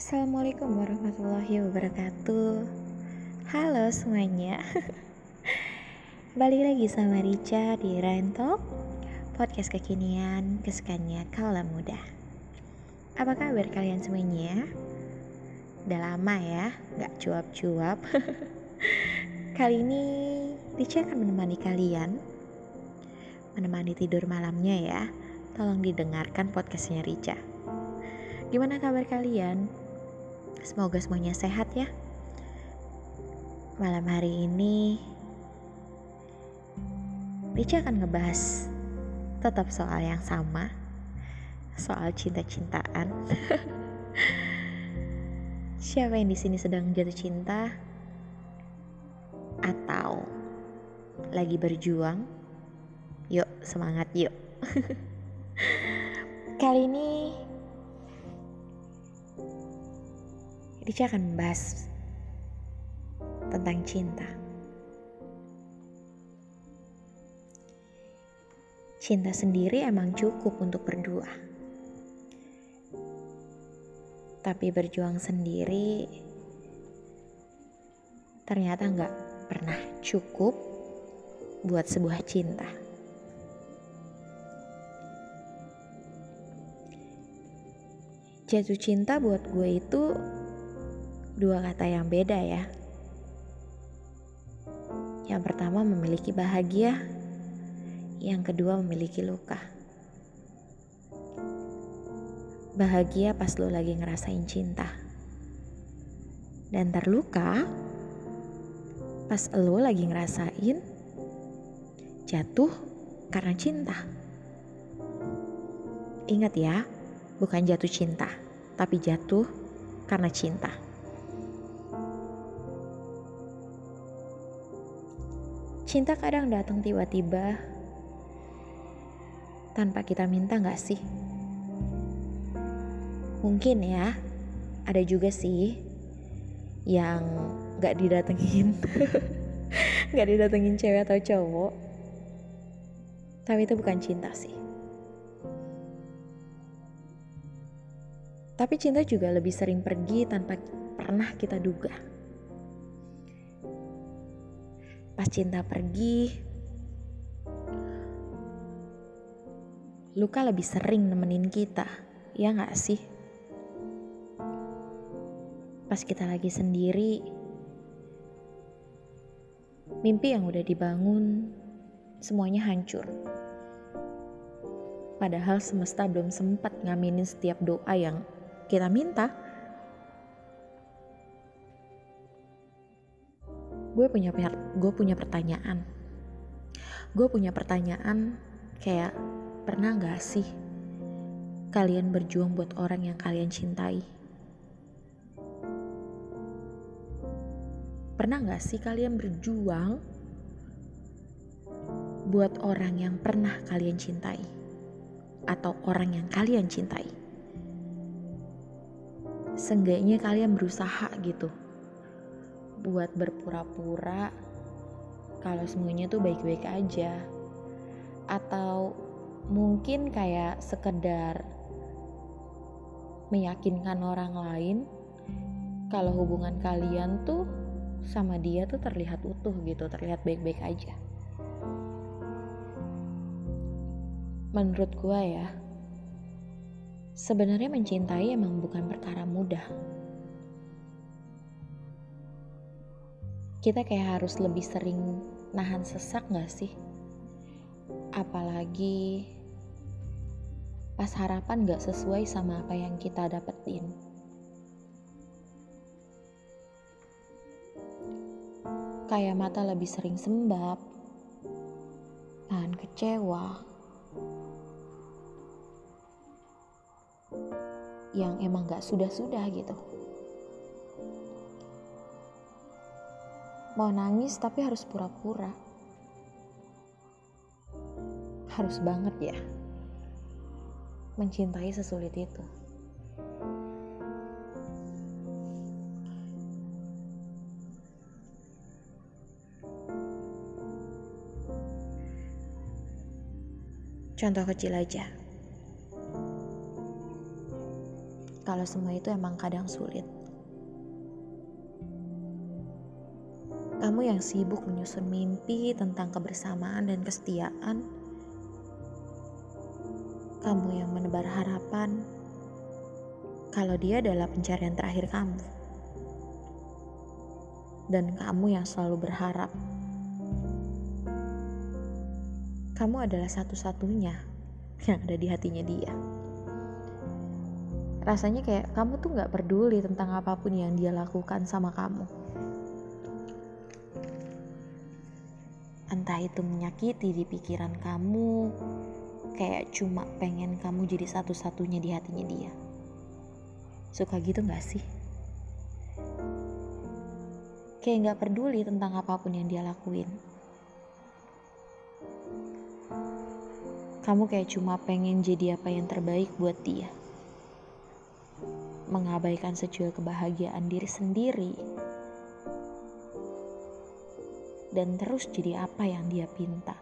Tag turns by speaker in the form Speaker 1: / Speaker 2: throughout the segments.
Speaker 1: Assalamualaikum warahmatullahi wabarakatuh. Halo semuanya. Balik lagi sama Rica di Rento Podcast kekinian kesukaannya kaula muda. Apa kabar kalian semuanya? Udah lama ya, gak cuap-cuap. Kali ini Rica akan menemani kalian Menemani tidur malamnya ya. Tolong didengarkan podcastnya Rica. Gimana kabar kalian? Semoga semuanya sehat ya. Malam hari ini Rica akan ngebahas tetap soal yang sama, soal cinta-cintaan. Siapa yang di sini sedang jatuh cinta atau lagi berjuang? Yuk, semangat yuk. Kali ini Rica akan membahas tentang cinta. Cinta sendiri emang cukup untuk berdua. Tapi berjuang sendiri ternyata nggak pernah cukup buat sebuah cinta. Jatuh cinta buat gue itu dua kata yang beda ya. Yang pertama memiliki bahagia, yang kedua memiliki luka. Bahagia pas lo lagi ngerasain cinta. Dan terluka pas lo lagi ngerasain jatuh karena cinta. Ingat ya, bukan jatuh cinta, tapi jatuh karena cinta. Cinta kadang datang tiba-tiba tanpa kita minta gak sih? Mungkin ya, ada juga sih yang gak didatengin. gak didatengin cewek atau cowok. Tapi itu bukan cinta sih. Tapi cinta juga lebih sering pergi tanpa pernah kita duga. Pas cinta pergi, luka lebih sering nemenin kita, ya gak sih? Pas kita lagi sendiri, mimpi yang udah dibangun, semuanya hancur. Padahal semesta belum sempat ngaminin setiap doa yang kita minta. Gue punya gue punya pertanyaan. Gue punya pertanyaan kayak pernah gak sih kalian berjuang buat orang yang kalian cintai? Pernah gak sih kalian berjuang buat orang yang pernah kalian cintai? Atau orang yang kalian cintai? Seenggaknya kalian berusaha gitu buat berpura-pura kalau semuanya tuh baik-baik aja atau mungkin kayak sekedar meyakinkan orang lain kalau hubungan kalian tuh sama dia tuh terlihat utuh gitu, terlihat baik-baik aja. Menurut gue ya, sebenarnya mencintai emang bukan perkara mudah. Kita kayak harus lebih sering nahan sesak gak sih? Apalagi pas harapan gak sesuai sama apa yang kita dapetin. Kayak mata lebih sering sembab, nahan kecewa, yang emang gak sudah-sudah gitu. Mau nangis tapi harus pura-pura. Harus banget ya. Mencintai sesulit itu. Contoh kecil aja. kalau semua itu emang kadang sulit. Kamu yang sibuk menyusun mimpi tentang kebersamaan dan kesetiaan. Kamu yang menebar harapan kalau dia adalah pencarian terakhir kamu. Dan kamu yang selalu berharap kamu adalah satu-satunya yang ada di hatinya dia. Rasanya kayak kamu tuh gak peduli tentang apa pun yang dia lakukan sama kamu. Entah itu menyakiti di pikiran kamu, kayak cuma pengen kamu jadi satu-satunya di hatinya dia. Suka gitu gak sih? Kayak gak peduli tentang apa pun yang dia lakuin. Kamu kayak cuma pengen jadi apa yang terbaik buat dia. Mengabaikan secuil kebahagiaan diri sendiri dan terus jadi apa yang dia pinta.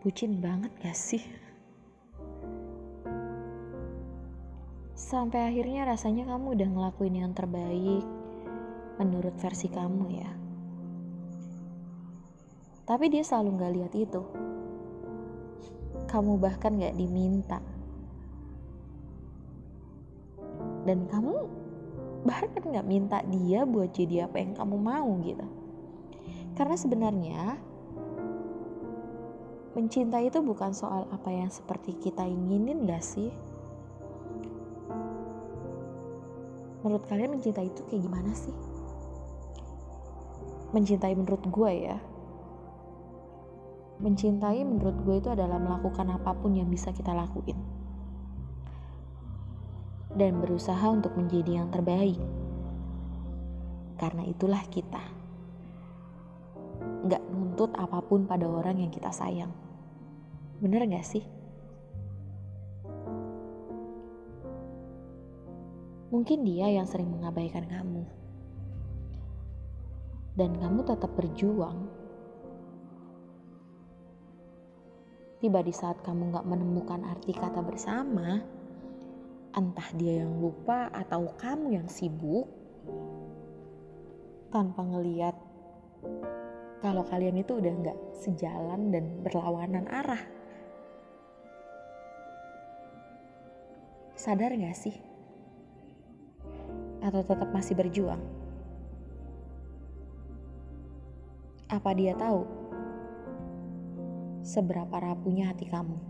Speaker 1: Bucin banget gak sih? Sampai akhirnya rasanya kamu udah ngelakuin yang terbaik menurut versi kamu ya. Tapi dia selalu gak lihat itu. Kamu bahkan gak diminta. Dan kamu bahkan nggak minta dia buat jadi apa yang kamu mau gitu. Karena sebenarnya mencintai itu bukan soal apa yang seperti kita inginin gak sih? Menurut kalian mencintai itu kayak gimana sih? Mencintai menurut gue ya. Mencintai menurut gue itu adalah melakukan apa pun yang bisa kita lakuin dan berusaha untuk menjadi yang terbaik. Karena itulah kita. Gak nuntut apa pun pada orang yang kita sayang. Bener gak sih? Mungkin dia yang sering mengabaikan kamu. Dan kamu tetap berjuang. Tiba di saat kamu gak menemukan arti kata bersama, entah dia yang lupa atau kamu yang sibuk tanpa ngeliat kalau kalian itu udah nggak sejalan dan berlawanan arah. Sadar gak sih? Atau tetap masih berjuang? Apa dia tahu seberapa rapuhnya hati kamu?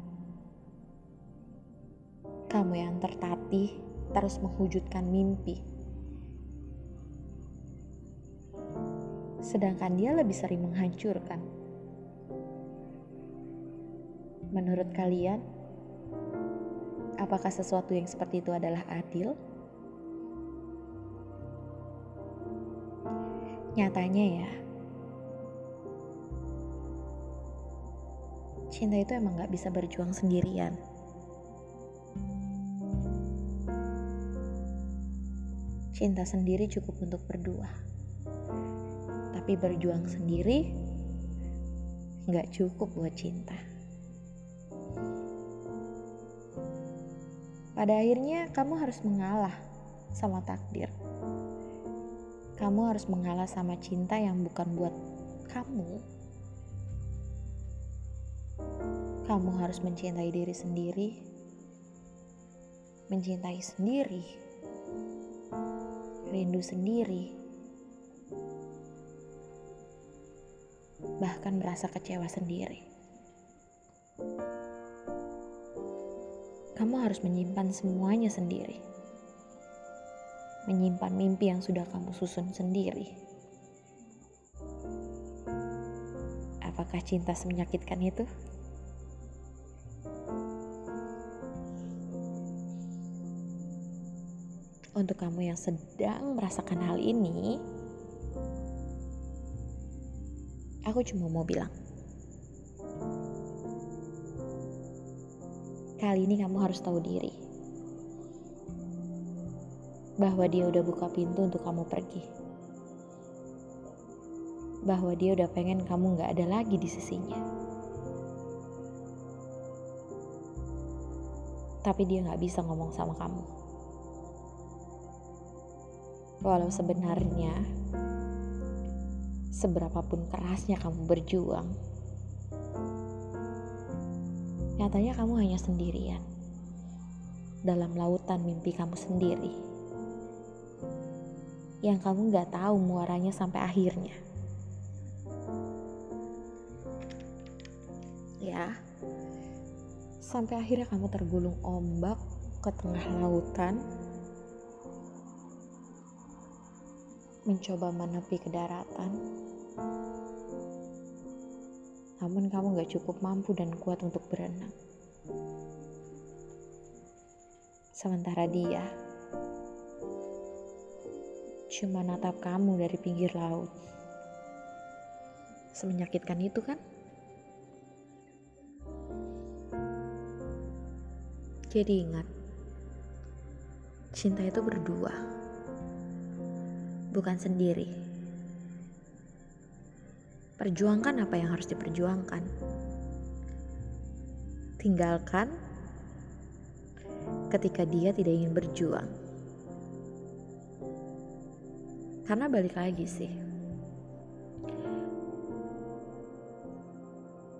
Speaker 1: Kamu yang tertatih terus menghujudkan mimpi. Sedangkan dia lebih sering menghancurkan. Menurut kalian, apakah sesuatu yang seperti itu adalah adil? Nyatanya ya, cinta itu emang gak bisa berjuang sendirian. Cinta sendiri cukup untuk berdua. Tapi berjuang sendiri nggak cukup buat cinta. Pada akhirnya kamu harus mengalah sama takdir. Kamu harus mengalah sama cinta yang bukan buat kamu. Kamu harus mencintai diri sendiri, mencintai sendiri rindu sendiri, bahkan merasa kecewa sendiri. Kamu harus menyimpan semuanya sendiri, menyimpan mimpi yang sudah kamu susun sendiri. Apakah cinta semenyakitkan itu? Untuk kamu yang sedang merasakan hal ini, aku cuma mau bilang, kali ini kamu harus tahu diri bahwa dia udah buka pintu untuk kamu pergi, bahwa dia udah pengen kamu gak ada lagi di sisinya. tapi dia nggak bisa ngomong sama kamu. Walau sebenarnya seberapapun kerasnya kamu berjuang, nyatanya kamu hanya sendirian dalam lautan mimpi kamu sendiri yang kamu nggak tahu muaranya sampai akhirnya. Ya, sampai akhirnya kamu tergulung ombak ke tengah lautan, mencoba menepi ke daratan. Namun kamu gak cukup mampu dan kuat untuk berenang. Sementara dia cuma natap kamu dari pinggir laut. Semenyakitkan itu kan? Jadi ingat, cinta itu berdua, bukan sendiri. Perjuangkan apa yang harus diperjuangkan. Tinggalkan ketika dia tidak ingin berjuang. Karena balik lagi sih,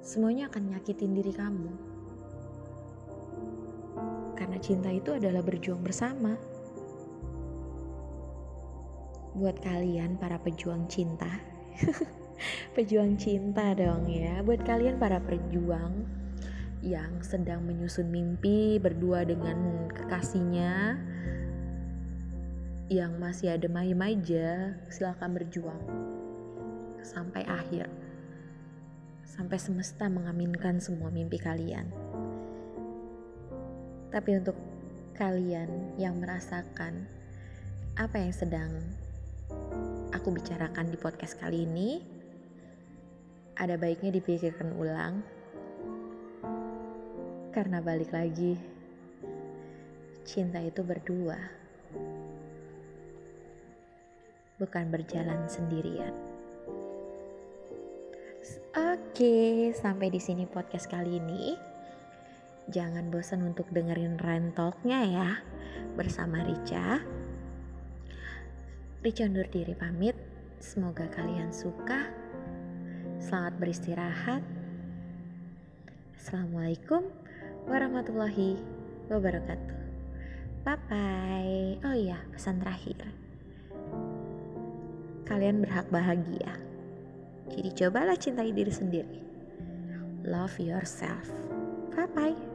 Speaker 1: semuanya akan nyakitin diri kamu karena cinta itu adalah berjuang bersama. Buat kalian para pejuang cinta, pejuang cinta dong ya. Buat kalian para pejuang yang sedang menyusun mimpi berdua dengan kekasihnya, yang masih ada main aja, silahkan berjuang sampai akhir, sampai semesta mengaminkan semua mimpi kalian. Tapi untuk kalian yang merasakan apa yang sedang aku bicarakan di podcast kali ini, ada baiknya dipikirkan ulang. Karena balik lagi, cinta itu berdua, bukan berjalan sendirian. Oke, sampai di sini podcast kali ini. Jangan bosan untuk dengerin Talknya ya bersama Rica. Rica undur diri pamit. Semoga kalian suka. Selamat beristirahat. Assalamualaikum warahmatullahi wabarakatuh. Bye bye. Oh iya, pesan terakhir. Kalian berhak bahagia. Jadi cobalah cintai diri sendiri. Love yourself. Bye bye.